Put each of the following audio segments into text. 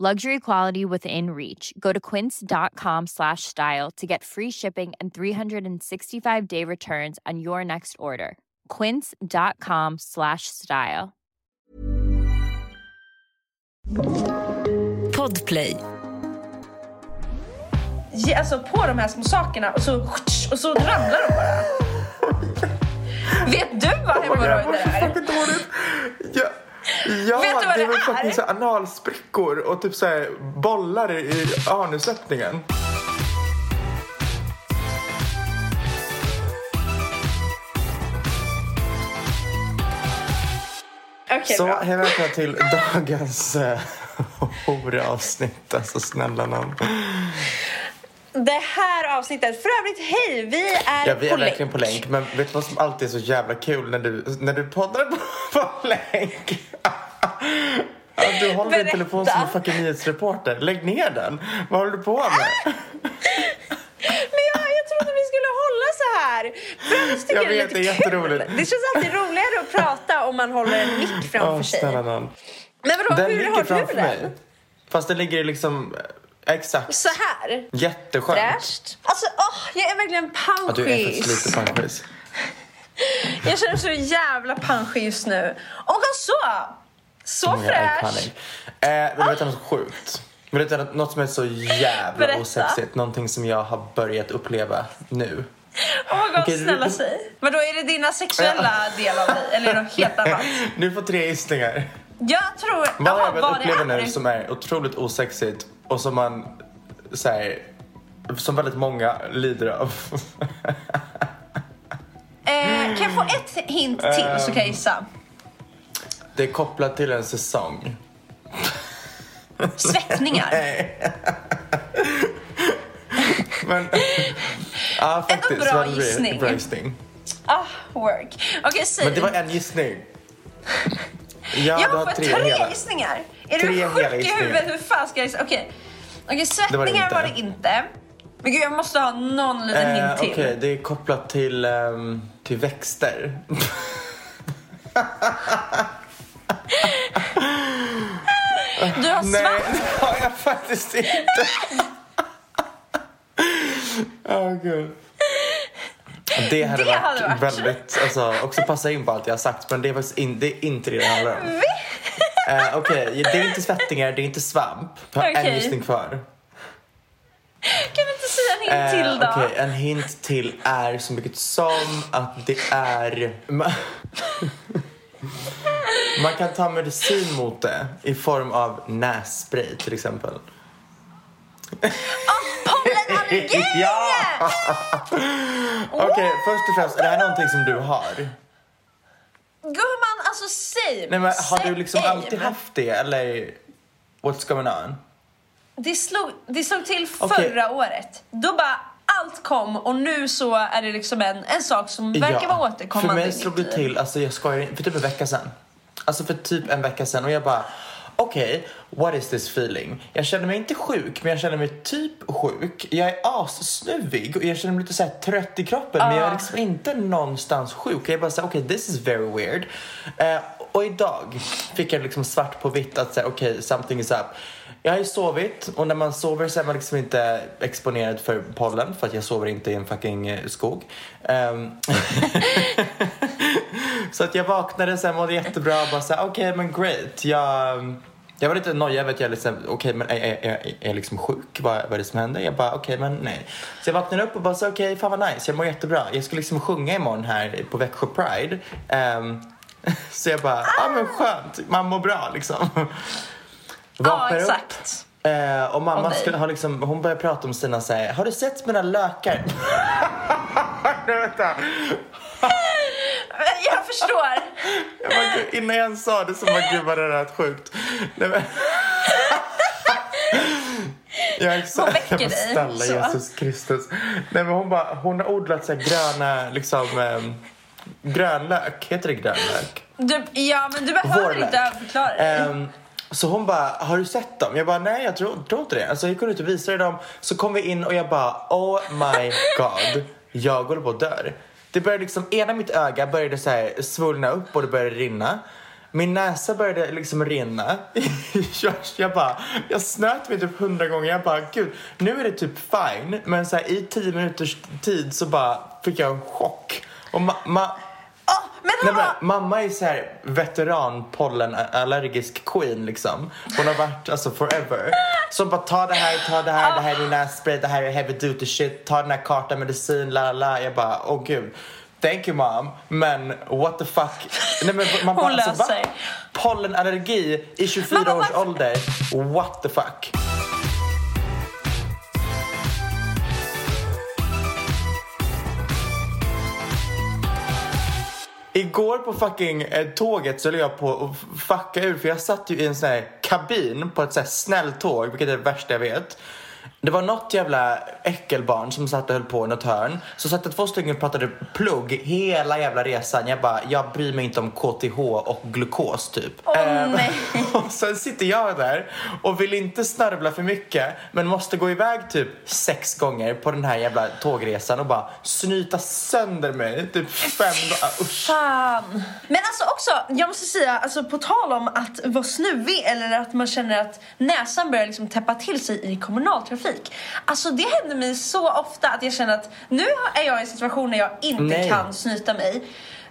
Luxury quality within reach. Go to quince.com slash style to get free shipping and 365 day returns on your next order. Quince.com slash style. Podplay. Ge, alltså på de här små sakerna och så, och så ramlar de bara. Vet du vad hemorrojder är? Ja, Vet du vad det är det är? så analsprickor och typ så här bollar i, anusöppningen. Okej, Så bra. hej välkomna till dagens horavsnitt. Alltså snälla nån. Det här avsnittet, för övrigt hej, vi är, Ja, vi är på verkligen länk. på länk. Men vet du vad som alltid är så jävla kul när du, när du poddar på, på länk? Ja, du håller din Berätta. telefon som en fucking nyhetsreporter. Lägg ner den. Vad håller du på med? Men ja, jag trodde vi skulle hålla så här. För Jag jag, vet, det det är är lite jätteroligt. Det känns alltid roligare att prata om man håller en mick framför Åh, sig. nån. Men vadå, Den hur ligger har du framför den? mig. Fast den ligger liksom eh, exakt. Så här. Jätteskönt. Fräscht. Alltså, åh, jag är verkligen Att du är panschis. lite panschis. Jag känner så jävla panschig just nu. Och så! Så fräsch. Eh, vill du veta något sjukt? Vill du veta något som är så jävla Berätta. osexigt? Någonting som jag har börjat uppleva nu. Oh my god, du- snälla säg. Vadå, är det dina sexuella del av dig? Eller är det något helt annat? Du får tre gissningar. Jag tror... Vad har jag börjat uppleva nu som är otroligt osexigt och som man säger som väldigt många lider av. Eh, kan jag få ett hint till så kan jag gissa? Det är kopplat till en säsong. Svettningar. Men, ja faktiskt. bra det blir. gissning. Bra gissning. Ah, work. Okej, säg. Men det var en gissning. Ja, jag har tre, tre hela. gissningar. Är Tre du sjuk i huvudet? Hur fan ska jag gissa? Okej, Okej, Det var det svettningar inte. var det inte. Men gud, jag måste ha någon liten Eh, hint till. Okej, det är kopplat till, ehm, till växter. Du har Nej, svamp. det har jag faktiskt inte. Åh gud. Det hade Det varit, hade varit. väldigt, alltså också passa in på allt jag har sagt men det är faktiskt in, det är inte det det handlar om. Eh, Okej, det är inte svettningar, det är inte svamp. Jag har en Okej. gissning kvar. Kan du inte säga en hint Eh, till då? Okej, en hint till är så mycket som att det är... Man, kan ta medicin mot det i form av nässpray till exempel. Pollenallergi! Ja! Okej, först och främst, är det här någonting som du har? Gumman, alltså säg Nej men har du liksom alltid haft det eller what's going on? Det slog, det slog till Okej. förra året. Då bara allt kom och nu så är det liksom en, en sak som verkar vara återkommande För mig slog det till, alltså jag skojar inte, för typ en vecka sedan. Alltså för typ en vecka sedan och jag bara okej, what is this feeling? Jag känner mig inte sjuk, men jag känner mig typ sjuk. Jag är assnuvig och jag känner mig lite så trött i kroppen, men jag är liksom inte någonstans sjuk. Jag är bara såhär, okej, this is very weird. Eh, och idag fick jag liksom svart på vitt att säga, okej, something is up. Jag har ju sovit och när man sover så är man liksom inte exponerad för pollen för att jag sover inte i en fucking eh, skog. Ehm, så att jag vaknade sen mådde jättebra och bara såhär, okej men great. Jag, jag var lite nojig över att jag liksom, okej men är, är, är, är jag liksom sjuk? Vad, vad är det som händer? Jag bara, okej men nej. Så jag vaknade upp och bara så okej fan vad nice, jag mår jättebra. Jag ska liksom sjunga imorgon här på Växjö Pride. Ehm, så jag bara, ja ah, men skönt, man mår bra liksom. Ja, Vaknar upp. exakt. Eh, och mamma nej. skulle ha liksom, hon började prata om sina så här, har du sett mina lökar? nej, vänta. Förstår. Jag bara, innan jag ens sa det så bara, gud vad det är sjukt. Nej, men... Jag är så, Vad väcker dig? Snälla. Jesus Kristus. Nej men hon bara, hon har odlat så gröna, liksom, eh, grönlök. Heter det grönlök? Du, ja, men du behöver Vårlök. inte förklara dig. Ehm, så hon bara, har du sett dem? Jag bara, nej jag tror, tror inte det. Alltså jag gick ut och visade dem. Så kom vi in och jag bara, oh my god. Jag håller på att dör. Det började liksom, ena mitt öga började så här svullna upp och det började rinna. Min näsa började liksom rinna. jag, jag bara, jag snöt mig typ hundra gånger. Jag bara, gud, nu är det typ fine. Men så här, i tio minuters tid så bara fick jag en chock. Och ma- ma- men Nej, men, mamma är så här veteran pollenallergisk queen liksom. Hon har varit alltså forever. Så hon bara ta det här, ta det här, det här är min nässpray, det här är heavy duty shit, ta den här kartan, medicin, la la. Jag bara åh gud. Thank you mom, men what the fuck. Nej, men man bara, Hon alltså, löser. Pollenallergi i 24 Mamma, års ålder, what the fuck. Igår på fucking eh, tåget så höll jag på att fucka ur för jag satt ju i en sån här kabin på ett så här snälltåg, vilket är det värsta jag vet. Det var något jävla äckelbarn som satt och höll på i något hörn. Så satt det två stycken och pratade plugg hela jävla resan. Jag bara, jag bryr mig inte om KTH och glukos typ. Åh, Ehm, nej. och sen sitter jag där och vill inte snörvla för mycket men måste gå iväg typ sex gånger på den här jävla tågresan och bara snyta sönder mig. Typ fem dagar. Usch. Fan. Men alltså också, jag måste säga, alltså på tal om att vara snuvig eller att man känner att näsan börjar liksom täppa till sig i kommunaltrafik. Alltså det händer mig så ofta att jag känner att nu är jag i en situation när jag inte Nej. kan snyta mig.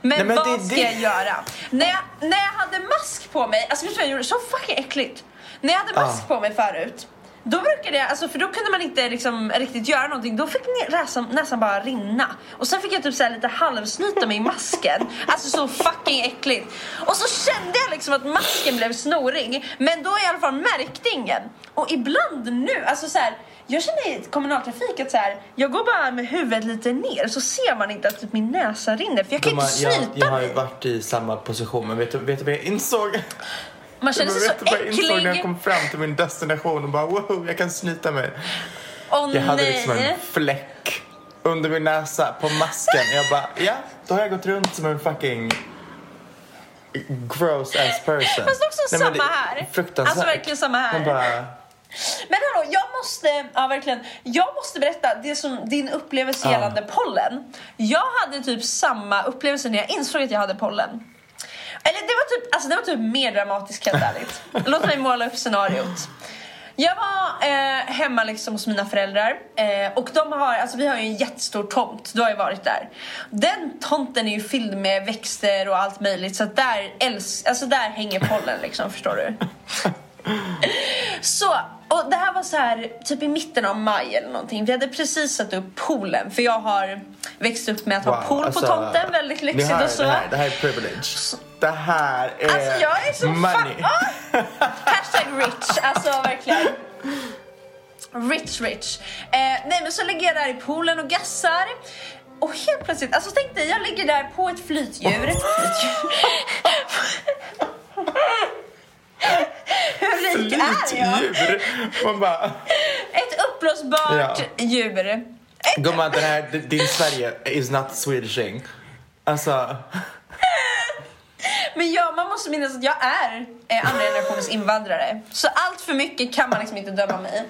Men, Nej, men vad det ska det- jag göra? När jag, när jag hade mask på mig, alltså vet du vad jag gjorde? Så fucking äckligt. När jag hade mask Ah. på mig förut, då brukade jag, alltså för då kunde man inte liksom riktigt göra någonting. Då fick näsan, näsan bara rinna. Och sen fick jag typ så här lite halvsnyta mig i masken. Alltså så fucking äckligt. Och så kände jag liksom att masken blev snorig. Men då i alla fall märkte ingen. Och ibland nu, alltså så här. Jag känner i kommunaltrafik att så här, jag går bara med huvudet lite ner så ser man inte att typ min näsa rinner för jag kan Gumman, inte jag, snyta jag har ju mig. varit i samma position men vet du, vet du vad jag insåg? Man känner sig så vet du vad jag insåg när jag kom fram till min destination och bara wow, jag kan snyta mig. Åh Jag hade nej. liksom en fläck under min näsa på masken. Jag bara, ja, då har jag gått runt som en fucking gross ass person. Fast också Nej, samma här. Fruktansvärt. Alltså verkligen samma här. Man bara, Men hallå, jag måste, ja verkligen, jag måste berätta det som din upplevelse gällande pollen. Jag hade typ samma upplevelse när jag insåg att jag hade pollen. Eller det var typ, alltså det var typ mer dramatiskt helt ärligt. Låt mig måla upp scenariot. Jag var eh, hemma liksom hos mina föräldrar eh, och de har, alltså vi har ju en jättestor tomt, du har ju varit där. Den tomten är ju fylld med växter och allt möjligt så där, älsk, alltså där hänger pollen liksom, förstår du? Så, och det här var så här typ i mitten av maj eller någonting. Vi hade precis satt upp poolen för jag har växt upp med att ha wow, pool alltså, på tomten, väldigt lyxigt här, och så. Det här, det här är privilege. Det här är, Alltså jag är så money. fan... Ah! Hashtag rich, alltså verkligen. Rich rich. Eh, nej men så ligger jag där i poolen och gassar. Och helt plötsligt, alltså tänk dig jag ligger där på ett flytdjur. Hur rik är jag? Flytdjur. Man bara, Ett uppblåsbart Ja. djur. Ett gumman den här, din Sverige is not Swedishing. Alltså, Men jag man måste minnas att jag är eh, andra generationens invandrare. Så allt för mycket kan man liksom inte döma mig.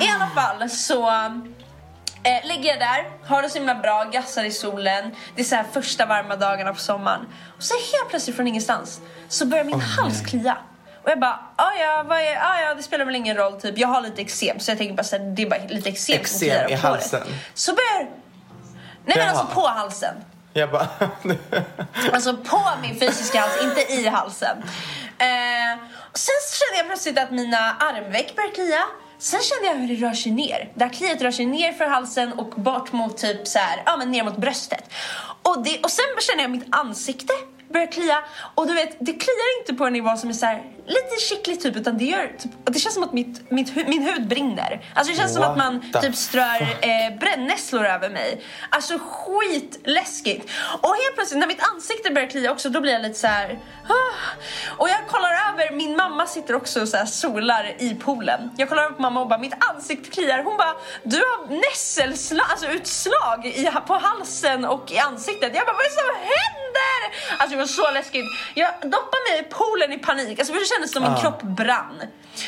I alla fall så eh, ligger jag där, har det så himla bra, gassar i solen. Det är så här första varma dagarna på sommaren. Och så helt plötsligt från ingenstans så börjar min hals klia. Och jag bara, ah, ja, vad är, ah, ja, det spelar väl ingen roll typ. Jag har lite eksem så jag tänker bara så här, det är bara lite eksem Eksem i på halsen? Så börjar, nej men Jaha. alltså på halsen. Jag bara... Alltså på min fysiska hals, inte i halsen. Eh, och sen kände jag plötsligt att mina armveck började klia. Sen kände jag hur det rör sig ner. Det här kliet rör sig ner för halsen och bort mot typ så här, ja men ner mot bröstet. Och, det, och sen känner jag mitt ansikte börjar klia. Och du vet, det kliar inte på en nivå som är så här, lite kittligt typ utan det gör typ, det känns som att mitt, mitt, hu- min hud brinner. Alltså det känns som What att man typ strör eh, brännässlor över mig. Alltså skitläskigt. Och helt plötsligt när mitt ansikte börjar klia också då blir jag lite så här. "Ah." Och jag kollar över, min mamma sitter också och så här solar i poolen. Jag kollar på mamma och bara mitt ansikte kliar. Hon bara du har nässelslag, alltså utslag i, på halsen och i ansiktet. Jag bara vad är det som händer? Alltså det var så läskigt. Jag doppar mig i poolen i panik. Alltså kändes som min Ah. kropp brann.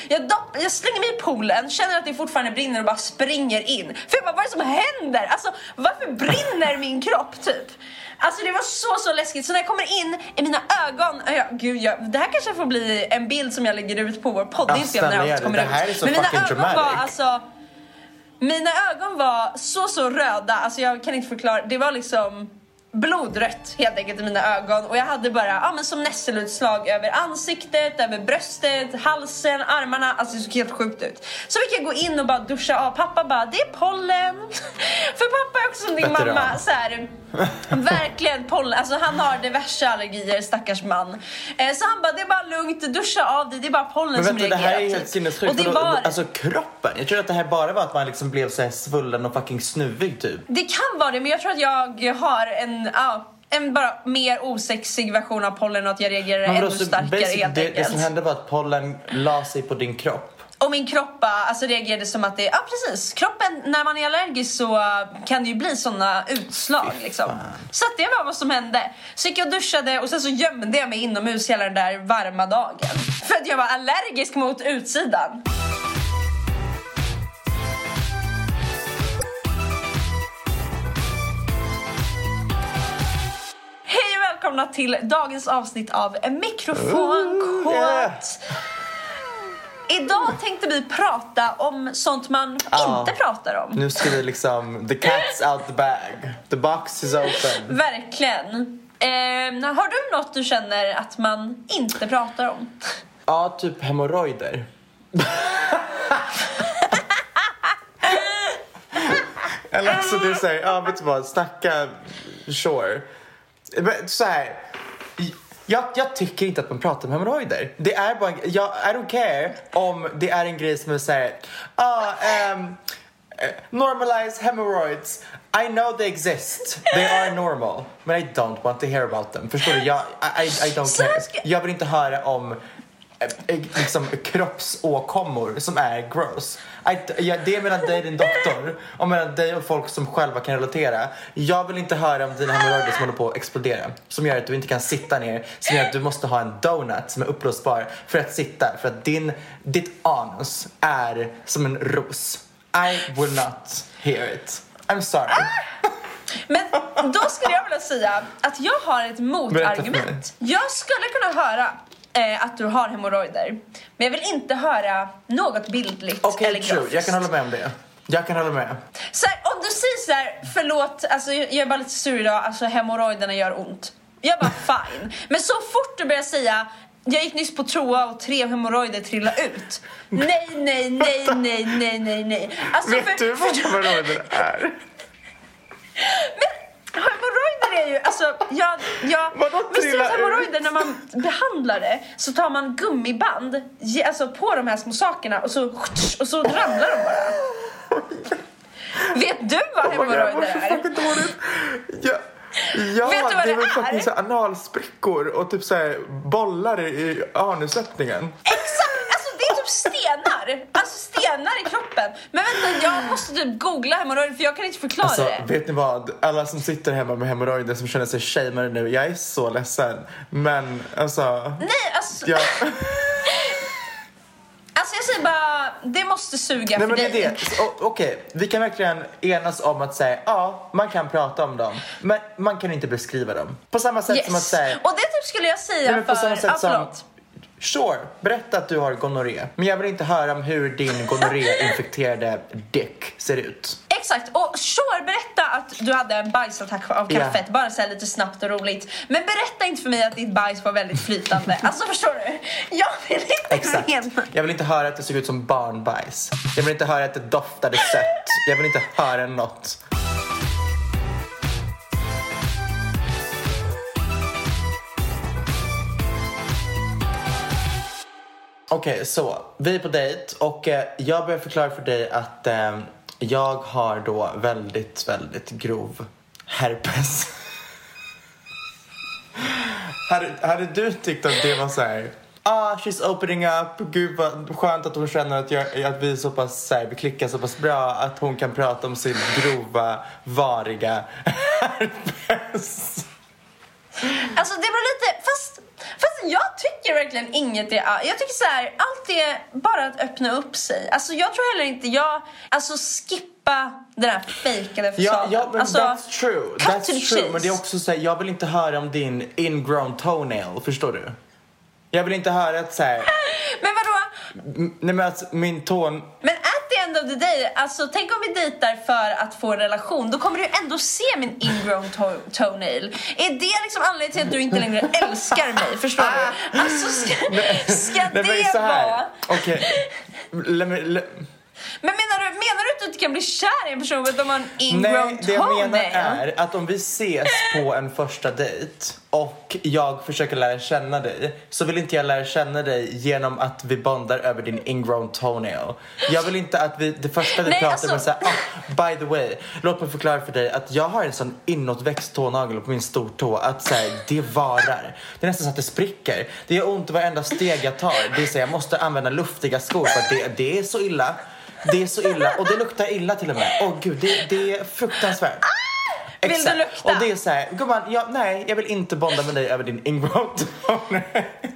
Jag, dopp, jag slänger mig i poolen, känner att det fortfarande brinner och bara springer in. För jag bara, vad är det som händer? Alltså varför brinner min kropp typ? Alltså det var så så läskigt. Så när jag kommer in i mina ögon, ja, gud, jag, det här kanske får bli en bild som jag lägger ut på vår podd Ja, när det. kommer Det här ut. är så Men mina ögon var dramatic. alltså mina ögon var så så röda, alltså jag kan inte förklara. Det var liksom blodrött helt enkelt i mina ögon och jag hade bara ja, men som nässelutslag över ansiktet, över bröstet, halsen, armarna. Alltså det såg helt sjukt ut. Så fick jag gå in och bara duscha av. Pappa bara, det är pollen. För pappa är också som din Veteran. mamma. Så här, verkligen pollen. Alltså han har diverse allergier, stackars man. Eh, så han bara, det är bara lugnt, duscha av dig, det är bara pollen Men som vänta, det reagerar. här är helt sinnessjukt. Och det var... Alltså kroppen. Jag tror att det här bara var att man liksom blev så här svullen och fucking snuvig typ. Det kan vara det, men jag tror att jag har en, ja, en bara mer osexig version av pollen och att jag reagerar Men ännu starkare helt det, det som hände var att pollen la sig på din kropp. Och min kropp alltså reagerade som att det, ja precis, kroppen när man är allergisk så kan det ju bli såna utslag liksom. Så det var vad som hände. Så gick jag och duschade och sen så gömde jag mig inomhus hela den där varma dagen. För att jag var allergisk mot utsidan. Välkomna till dagens avsnitt av Mikrofonkåt. Yeah. Idag tänkte vi prata om sånt man Ja. inte pratar om. Nu ska vi liksom, the cat's out the bag. The box is open. Verkligen. Eh, har du något du känner att man inte pratar om? Ja, typ hemorrojder. Eller alltså det är såhär, ja vet du vad, snacka, sure. Så här. Jag, jag tycker inte att man pratar om hemorrojder. Det är bara, jag, I don't care om det är en grej som är såhär, ah, um, eh, normalize hemorrhoids. I know they exist. They are normal. But I don't want to hear about them. Förstår du? Jag, I, I, I don't care. Jag vill inte höra om eh, liksom kroppsåkommor som är gross. Ja, det är mellan dig och din doktor och mellan dig och folk som själva kan relatera. Jag vill inte höra om dina hemorrojder som håller på att explodera. Som gör att du inte kan sitta ner. Som gör att du måste ha en donut som är uppblåsbar för att sitta. För att din, ditt anus är som en ros. I will not hear it. I'm sorry. Men då skulle jag vilja säga att jag har ett motargument. Jag skulle kunna höra eh, att du har hemorrojder. Men jag vill inte höra något bildligt Okej, eller grafiskt. Jag kan hålla med om det. Jag kan hålla med. Så här, om du säger så här, förlåt, alltså, jag är bara lite sur idag, alltså hemorrojderna gör ont. Jag bara fine. Men så fort du börjar säga jag gick nyss på toa och tre hemorrojder trillade ut. Nej, nej, nej, nej, nej, nej, nej. Alltså, Vet för- du vad hemorrojder är? Men är ju, alltså, jag, jag, visst hemorrojder när man behandlar det så tar man gummiband alltså, på de här små sakerna och så, och så ramlar de bara. Vet du vad Oh hemorrojder så är? dåligt. Ja, Vet du vad det är det är? fucking så analsprickor och typ så här bollar i, i anusöppningen. Exakt! Alltså det är typ stenar. Alltså stenar i kroppen. Men vänta, jag måste typ googla hemorrojder för jag kan inte förklara Alltså, det. vet ni vad? Alla som sitter hemma med hemorrojder som känner sig shameade nu, jag är så ledsen. Men alltså... Nej, alltså, Jag... alltså jag säger bara, det måste suga Nej för men det är dig. det. Okej, vi kan verkligen enas om att säga ja, man kan prata om dem. Men man kan inte beskriva dem. På samma sätt som att Yes. säga... Och det typ skulle jag säga Nej, men på för... samma sätt ja, som... Sure, berätta att du har gonorré. Men jag vill inte höra om hur din gonorré-infekterade dick ser ut. Exakt, och sure, berätta att du hade en bajsattack av kaffet, bara så här lite snabbt och roligt. Men berätta inte för mig att ditt bajs var väldigt flytande. Alltså förstår du? Jag vill inte Exakt. veta. Jag vill inte höra att det såg ut som barnbajs. Jag vill inte höra att det doftade sött. Jag vill inte höra något. Okej, så vi är på dejt och eh, jag börjar förklara för dig att eh, jag har då väldigt, väldigt grov herpes. hade, hade du tyckt att det var så här... Ah, she's opening up. Gud vad skönt att hon känner att, jag, att vi så pass, så här, vi klickar så pass bra att hon kan prata om sin grova, variga herpes. Alltså det beror lite, jag tycker verkligen inget är, jag tycker så här, allt är bara att öppna upp sig. Alltså jag tror heller inte jag, alltså skippa den här fejkade Ja, fasaden. ja men alltså, that's true. That's true. chase. Men det är också så här, jag vill inte höra om din ingrown toenail, förstår du? Jag vill inte höra att så här, Men vadå? nej men att min tån, Men the day, alltså tänk om vi dejtar för att få en relation, då kommer du ändå se min ingrown to- toenail. Är det liksom anledningen till att du inte längre älskar mig? Förstår du? Alltså ska, ska det vara... okej. Let- Men menar du, menar du att du inte kan bli kär i en person att de har en ingrown Nej, det jag menar är att om vi ses på en första dejt och jag försöker lära känna dig så vill inte jag lära känna dig genom att vi bondar över din ingrown toenail. Jag vill inte att vi, det första vi Nej, pratar alltså- om är såhär, ah, by the way, låt mig förklara för dig att jag har en sån inåtväxt tånagel på min stortå att såhär, det varar. Det är nästan så att det spricker. Det gör ont varenda steg jag tar. Det är så jag måste använda luftiga skor för att det, det är så illa. Det är så illa och det luktar illa till och med. Åh gud, det, det är fruktansvärt. Vill du Exakt. lukta? Och det är såhär, gumman, jag, nej jag vill inte bonda med dig över din ingrown toenail.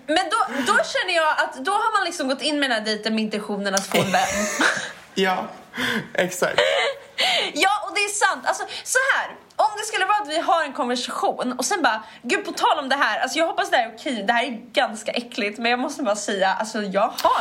Men då, då känner jag att då har man liksom gått in med den här dejten med intentionen att få en vän. Ja, exakt. Ja, och det är sant. Alltså, så här. Om det skulle vara att vi har en konversation och sen bara, gud på tal om det här, alltså jag hoppas det här är okej, det här är ganska äckligt, men jag måste bara säga, alltså jag har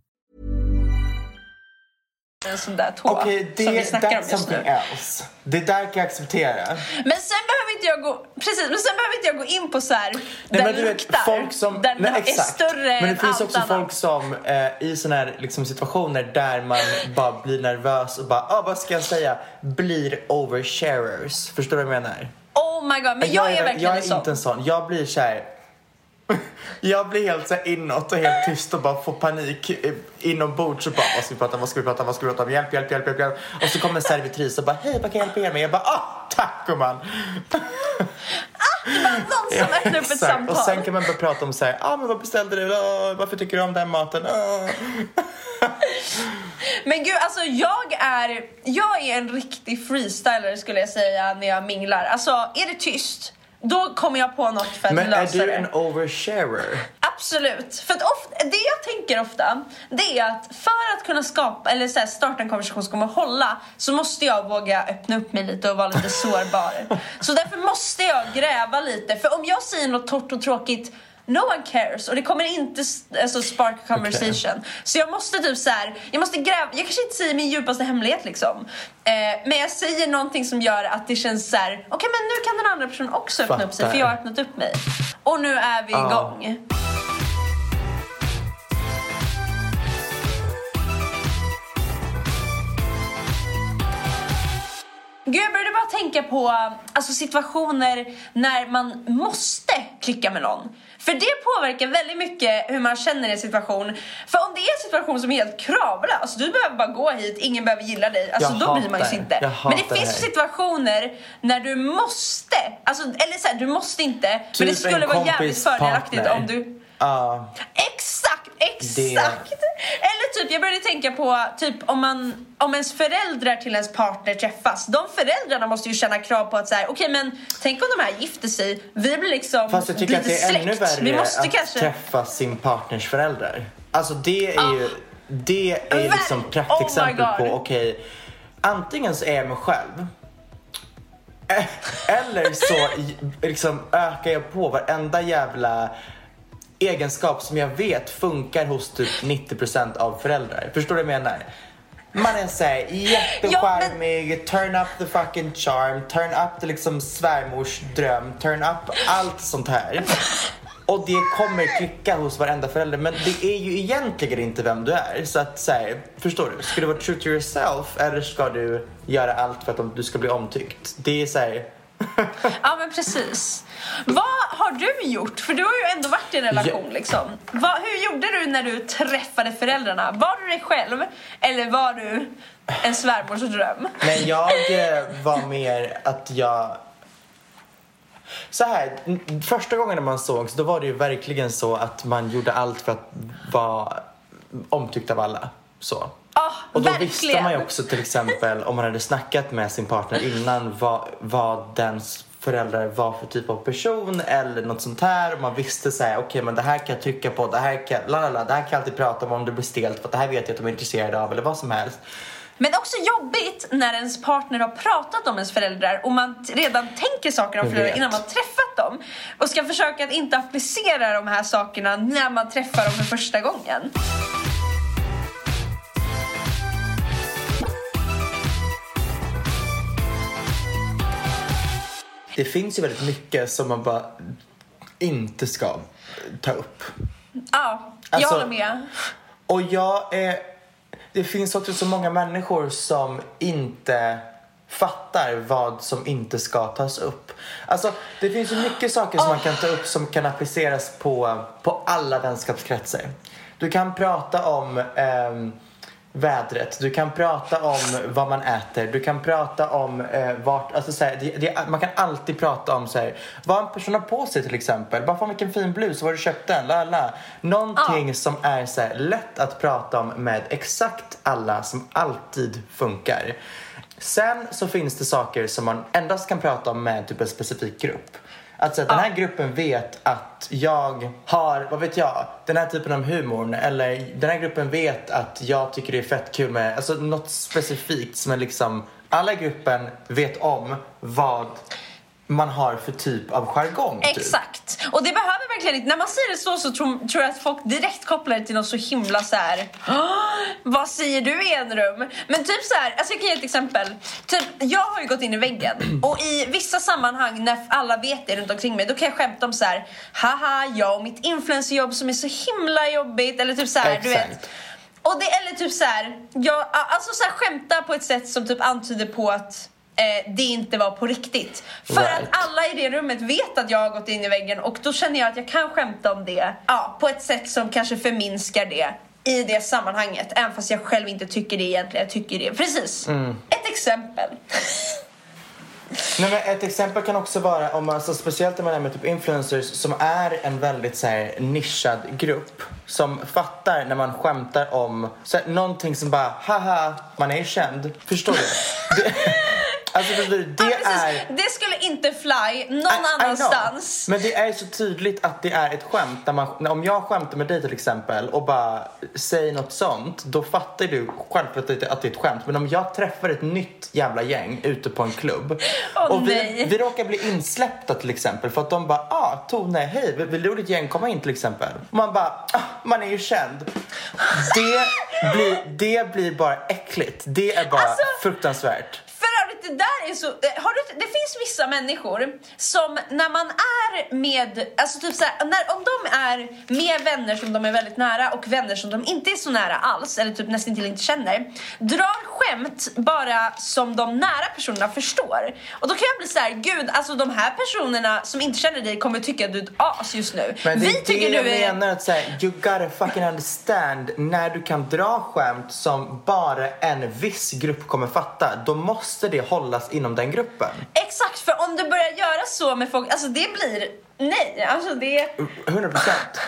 En sån där tå Okej, som vi det snackar om just nu. something else. Det där kan jag acceptera. Men sen behöver inte jag gå, precis, men sen behöver inte jag gå in på så här, Nej, den men du vet, luktar, folk som, den nej, är exakt. större Men det finns också annat. folk som eh, i såna här liksom, situationer där man bara blir nervös och bara, ah, vad ska jag säga, blir oversharers. Förstår du vad jag menar? Oh my god, men jag, är verkligen jag en är sån. inte en sån. Jag blir så här. Jag blir helt så inåt och helt tyst och bara får panik inombords och bara vad ska vi prata om, vad ska vi prata om, vad ska vi prata om, hjälp, hjälp, hjälp, hjälp, hjälp. Och så kommer en servitris och bara hej, vad kan jag hjälpa er med? Jag bara ah, tack gumman. Det var någon som öppnade upp ett samtal. Och sen kan man börja prata om så här, ah, men vad beställde du? Ah, varför tycker du om den maten? Ah. Men gud, alltså jag är, jag är en riktig freestyler skulle jag säga när jag minglar. Alltså är det tyst, då kommer jag på något för att Men är lösa du det. en oversharer? Absolut. För att ofta, det jag tänker ofta, det är att för att kunna skapa, eller så här, starta en konversation som kommer hålla, så måste jag våga öppna upp mig lite och vara lite sårbar. så därför måste jag gräva lite. För om jag säger något torrt och tråkigt, No one cares och det kommer inte alltså, spark conversation. Så jag måste typ så här, jag måste gräva, jag kanske inte säger min djupaste hemlighet liksom. Eh, men jag säger någonting som gör att det känns så här: okej men nu kan den andra personen också öppna upp sig Fattar. för jag har öppnat upp mig. Och nu är vi igång. Gud, jag började bara tänka på alltså, situationer när man måste klicka med någon. För det påverkar väldigt mycket hur man känner i en situation. För om det är en situation som är helt kravlös, du behöver bara gå hit, ingen behöver gilla dig. Alltså Jag då bryr man det. inte. Men det finns det situationer när du måste, alltså, eller så här, du måste inte, men det Typ skulle vara jävligt fördelaktigt om du Ja. Exakt, exakt! Eller typ, jag började tänka på typ om man om ens föräldrar till ens partner träffas. De föräldrarna måste ju känna krav på att säga, okej men tänk om de här gifter sig. Vi blir liksom Fast jag tycker att det är släkt. ännu värre Vi måste att kanske... träffa sin partners föräldrar. Alltså det är ju, det är Ver- liksom Oh praktexempel God. på, okej, antingen så är jag mig själv eh, eller så liksom ökar jag på varenda jävla egenskap som jag vet funkar hos typ 90% av föräldrar. Förstår du vad jag menar? Man är såhär jättecharmig, turn up the fucking charm, turn up the liksom svärmors dröm, turn up allt sånt här. Och det kommer klicka hos varenda förälder men det är ju egentligen inte vem du är. Så att säga, förstår du? Ska du vara true to yourself eller ska du göra allt för att du ska bli omtyckt? Det är såhär... Ja men precis. Vad har du gjort? För du har ju ändå varit i en relation liksom. Vad, hur gjorde du när du träffade föräldrarna? Var du dig själv? Eller var du en svärmors dröm? Nej, jag eh, var mer att jag... Så här, första gången när man sågs då var det ju verkligen så att man gjorde allt för att vara omtyckt av alla. Så. Ja, Och då verkligen. visste man ju också till exempel om man hade snackat med sin partner innan vad, vad dens föräldrar var för typ av person eller något sånt här. Och man visste så här, okej men det här kan jag trycka på, det här kan, la, la, la, det här kan jag alltid prata om om det blir stelt för det här vet jag att de är intresserade av eller vad som helst. Men också jobbigt när ens partner har pratat om ens föräldrar och man redan tänker saker om föräldrar innan man träffat dem. Och ska försöka att inte applicera de här sakerna när man träffar dem för första gången. Det finns ju väldigt mycket som man bara inte ska ta upp. Ja, jag Alltså- håller med. Och jag är... Det finns också så många människor som inte fattar vad som inte ska tas upp. Alltså, det finns ju mycket saker som man kan ta upp som kan appliceras på, på alla vänskapskretsar. Du kan prata om ehm, vädret, du kan prata om vad man äter, du kan prata om eh, vart, alltså så här, det, det, man kan alltid prata om så här, vad en person har på sig till exempel. Bara fan vilken fin blus, var du köpt den? La, la. Någonting som är så här, lätt att prata om med exakt alla som alltid funkar. Sen så finns det saker som man endast kan prata om med typ en specifik grupp. Att så att den här gruppen vet att jag har, vad vet jag, den här typen av humor. Eller den här gruppen vet att jag tycker det är fett kul med, alltså något specifikt som är liksom, alla i gruppen vet om vad man har för typ av jargong. Typ. Exakt. Och det behöver verkligen inte, när man säger det så så tror, tror jag att folk direkt kopplar det till något så himla så här. "Åh, vad säger du i en rum? Men typ så här, alltså jag kan ge ett exempel. Typ, jag har ju gått in i väggen och i vissa sammanhang när alla vet det runt omkring mig då kan jag skämta om så här. haha jag och mitt influencerjobb som är så himla jobbigt eller typ så här, du vet. Exakt. Och det, eller typ så här, jag, alltså så här, skämta på ett sätt som typ antyder på att eh, det inte var på riktigt. För Right. att alla i det rummet vet att jag har gått in i väggen och då känner jag att jag kan skämta om det ja, på ett sätt som kanske förminskar det i det sammanhanget. Även fast jag själv inte tycker det egentligen. Jag tycker det. Precis. Ett exempel. Nej, men ett exempel kan också vara, om man, alltså, speciellt om man är med typ influencers som är en väldigt så här, nischad grupp som fattar när man skämtar om så här, någonting som bara haha, man är ju känd. Förstår du? Det, alltså förstår du? Det ja, är... Det skulle inte fly någon I- I know. annanstans. Men det är så tydligt att det är ett skämt. När man, om jag skämtar med dig till exempel och bara säger något sånt, då fattar du självklart att det det är ett skämt. Men om jag träffar ett nytt jävla gäng ute på en klubb Åh, och vi, nej. vi råkar bli insläppta till exempel för att de bara ah, Tone, hej, vill, vill du och ditt gäng komma in till exempel? Och man bara, ah, man är ju känd. Det blir, det blir bara äckligt. Det är bara Alltså- fruktansvärt. Det där är så... eh, Har du, det finns vissa människor som när man är med... Alltså typ såhär, när, om de är med vänner som de är väldigt nära och vänner som de inte är så nära alls, eller typ nästan till inte känner, drar skämt bara som de nära personerna förstår. Och då kan jag bli så här: gud, alltså de här personerna som inte känner dig kommer tycka att du är ett as just nu. Men det Vi är tycker det jag du är... menar att säga, you gotta fucking understand när du kan dra skämt som bara en viss grupp kommer fatta, då måste det hållas inom den gruppen. Exakt, för om du börjar göra så med folk, alltså det blir... Nej, alltså det... 100 procent.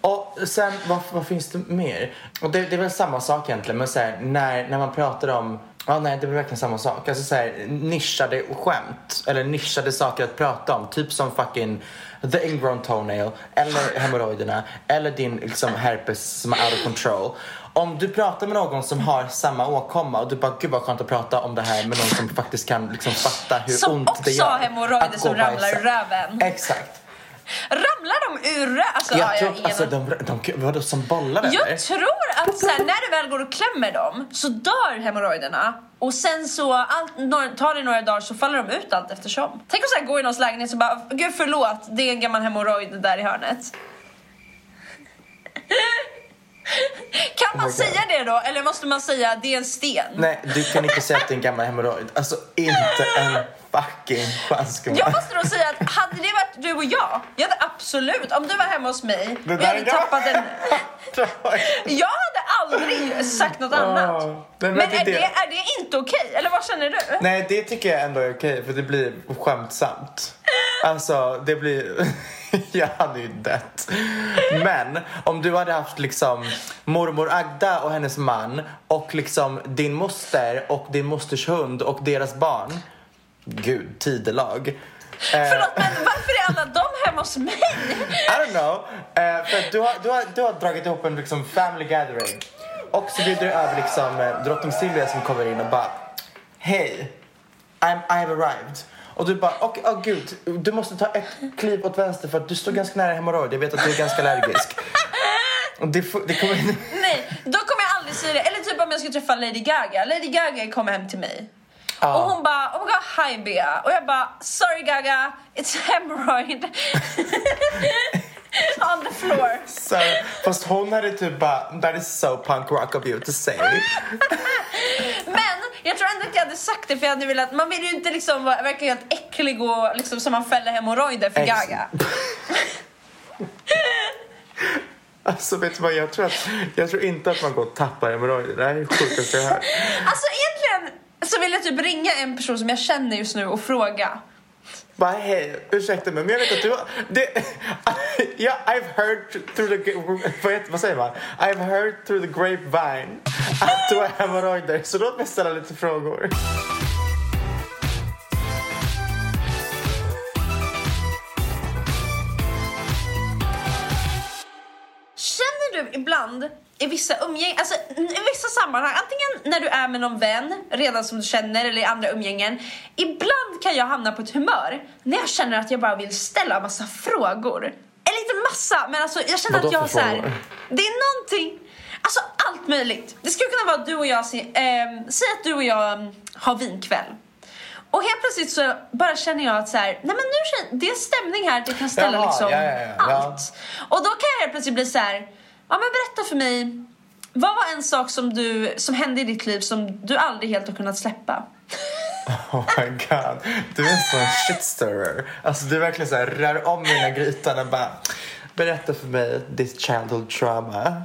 Och sen, vad, vad finns det mer? Och det, det är väl samma sak egentligen, men så här, när, när man pratar om Ja, nej, det är verkligen samma sak. Alltså så här, nischade skämt, eller nischade saker att prata om. Typ som fucking the ingrown toenail, eller hemorrojderna, eller din liksom, herpes som är out of control. Om du pratar med någon som har samma åkomma och du bara, gud vad skönt att prata om det här med någon som faktiskt kan liksom fatta hur Som ont det också gör. har hemorrojder att gå som ramlar ur röven. Exakt. Ramlar de ur alltså, Jag tror, ingen alltså de, de, de, vadå, som bollar eller? Jag tror att så här, när du väl går och klämmer dem så dör hemorrojderna och sen så allt, tar det några dagar så faller de ut allt eftersom. Tänk om så här, gå i någons lägenhet och bara gud förlåt det är en gammal hemorrojd där i hörnet. Kan man Oh säga det då eller måste man säga det är en sten? Nej, du kan inte säga att det är en gammal hemorrojd. Alltså inte en fucking chans. Jag måste då säga att hade det varit du och jag, jag hade absolut, om du var hemma hos mig och jag hade tappat en... Jag hade aldrig sagt något annat. Åh, men Men är det, är det inte okej? Eller vad känner du? Nej, det tycker jag ändå är okej för det blir skämtsamt. Alltså, det blir... jag hade ju dött. Men om du hade haft liksom mormor Agda och hennes man och liksom din moster och din mosters hund och deras barn. Gud, tidelag. Eh, Förlåt, men varför är alla de hemma hos mig? I don't know. Eh, för du, har, du, har, du har dragit ihop en liksom, family gathering. Och så bjuder du över liksom, eh, drottning Silvia som kommer in och bara Hej, I'm, I've arrived. Och du bara, åh oh, gud, du måste ta ett kliv åt vänster för att du står ganska nära hemorrojd. Jag vet att du är ganska allergisk. Det, det kommer. Nej, då kommer jag aldrig säga det. Eller typ om jag ska träffa Lady Gaga. Lady Gaga kommer hem till mig. Ja. Och hon bara, oh my god, hi Bea. Och jag bara, sorry Gaga, it's hemorrhoid. On the floor. Så, fast hon hade typ bara, that is so punk rock of you to say. Men jag tror ändå att jag hade sagt det för jag hade velat, man vill ju inte liksom vara verkligen helt äcklig och liksom som man fäller hemorrojder för Ex- Gaga. Alltså vet du vad, jag tror, att, jag tror inte att man går och tappar hemorrojder. Det här är det sjukaste jag har hört. Alltså så vill jag typ ringa en person som jag känner just nu och fråga. Bara hej, ursäkta mig, men jag vet att du har... Det, yeah, I've heard through the... Vad, heter, vad säger man? I've heard through the grapevine att du har hemorrojder. Så låt mig ställa lite frågor. Ibland i vissa umgängen, alltså i vissa sammanhang, antingen när du är med någon vän redan som du känner eller i andra umgängen. Ibland kan jag hamna på ett humör när jag känner att jag bara vill ställa massa frågor. Eller inte massa, men alltså jag känner Vadå att jag så här, det är någonting, alltså allt möjligt. Det skulle kunna vara att du och jag, ehm, säg att du och jag mm, har vinkväll. Och helt plötsligt så bara känner jag att så här, nej men nu känner, det är stämning här, det kan ställa Jaha, liksom ja, ja, ja. allt. Och då kan jag helt plötsligt bli så här, ja men berätta för mig, vad var en sak som, du, som hände i ditt liv som du aldrig helt har kunnat släppa? Oh my god. Du är en sån shitstirrer. Alltså du verkligen så här rör om här grytan och bara berätta för mig this childhood trauma.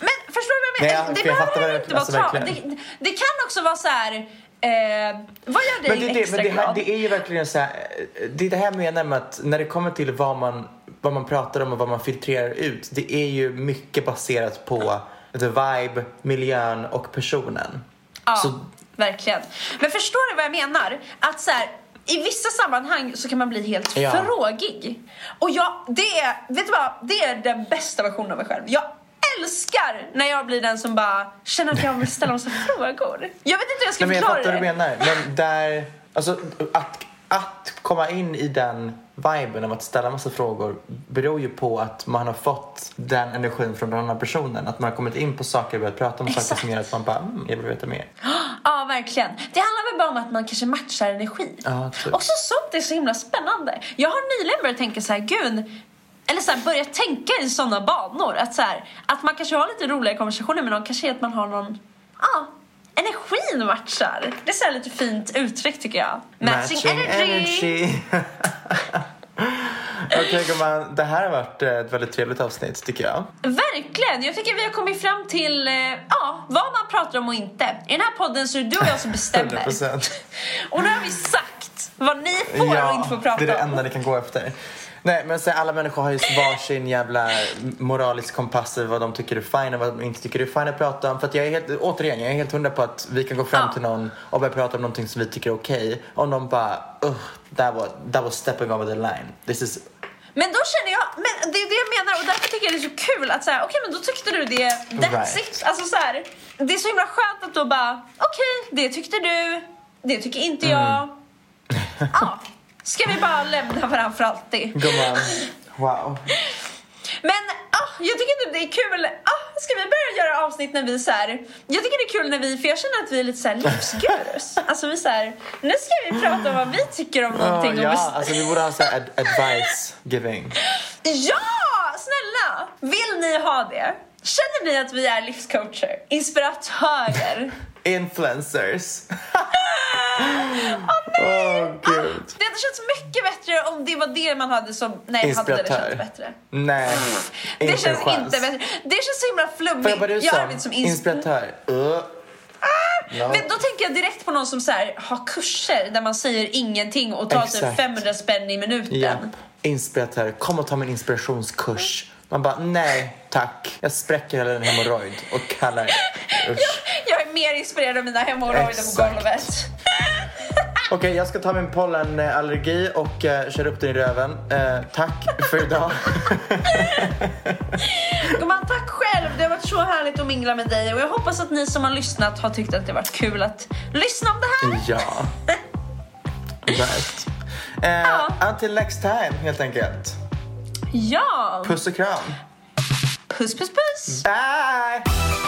Men förstår du vad jag Nej, menar? jag- det behöver det- inte vara alltså, trauma. verkligen. Det, det kan också vara så här, eh, vad gör dig Men det, är det, extra men det, här, glad? det är ju verkligen så här, eh, det är det här menar med att när det kommer till vad man, vad man pratar om och vad man filtrerar ut. Det är ju mycket baserat på the vibe, miljön och personen. Ja, Så- verkligen. Men förstår du vad jag menar? Att så här, i vissa sammanhang så kan man bli helt Ja. frågig. Och jag, det är, vet du vad? Det är den bästa versionen av mig själv. Jag älskar när jag blir den som bara känner att jag vill ställa massa frågor. Jag vet inte hur jag ska Nej, men jag förklara fattar vad det. du menar. Men där, alltså att, att komma in i den viben av att ställa massa frågor beror ju på att man har fått den energin från den andra personen. Att man har kommit in på saker och börjat prata om saker Exakt. som gör att man bara, mm, jag vill veta mer. Ja, verkligen. Det handlar väl bara om att man kanske matchar energi. Ja, typ. Och så sånt är så himla spännande. Jag har nyligen börjat tänka så här, gud, eller så här, börjat tänka i sådana banor. Att, så här, att man kanske har lite roliga konversationer med någon, kanske att man har någon, ja, energin matchar. Det är så lite fint uttryck tycker jag. Matching, energy. Okej gumman, det här har varit eh, ett väldigt trevligt avsnitt tycker jag. Verkligen! Jag tycker vi har kommit fram till eh, ja, vad man pratar om och inte. I den här podden så är det du och jag som bestämmer. 100%. Och nu har vi sagt vad ni får och inte får prata det är det om. enda ni kan gå efter. Nej men så alla människor har ju varsin jävla moralisk kompass över vad de tycker är fine och vad de inte tycker är fine att prata om. För att jag är helt, återigen, jag är helt hundra på att vi kan gå fram Ja. till någon och börja prata om någonting som vi tycker är okej. Om de bara, uh, that was, that was stepping over the line. This is Men då känner jag, men det är det jag menar och därför tycker jag det är så kul att säga, okej men då tyckte du det, that's Right. it. Alltså så här, det är så himla skönt att då bara, okej det tyckte du, det tycker inte Mm. jag. Ja, ska vi bara lämna varandra för alltid. Gumman, wow. Men ah, jag tycker typ det är kul, ah, ska vi börja göra avsnitt när vi så här, jag tycker det är kul när vi, för jag känner att vi är lite så här livsgurus. Alltså vi så här, nu ska vi prata om vad vi tycker om någonting. Ja, och ja, vi- alltså vi borde ha så här ad- advice giving. Ja, snälla! Vill ni ha det? Känner ni att vi är livscoacher? Inspiratörer? Influencers. Åh nej! Åh gud. Det hade känts mycket bättre om det var det man hade som... Nej, hade det känts bättre? Nej, Det inte känns chans. inte bättre. Det känns så himla jag flummigt. Jag som arbetar som ins- inspiratör? Uh. No. Men då tänker jag direkt på någon som så här, har kurser där man säger ingenting och tar typ Exakt. 500 spänn i minuten. Japp. Inspiratör. Kom och ta min inspirationskurs. Man bara, nej tack. Jag spräcker hela en hemorrojd och kallar Usch. Jag är mer inspirerad av mina hemorrojder på golvet. Okej, jag ska ta min pollenallergi och uh, köra upp den i röven. Eh, tack för idag. Gumman, tack själv. Det har varit så härligt att mingla med dig och jag hoppas att ni som har lyssnat har tyckt att det har varit kul att lyssna om det här. ja. Right. Eh, Ja. Until next time, helt enkelt. Ja! Puss och kram. Puss, puss, puss! Bye!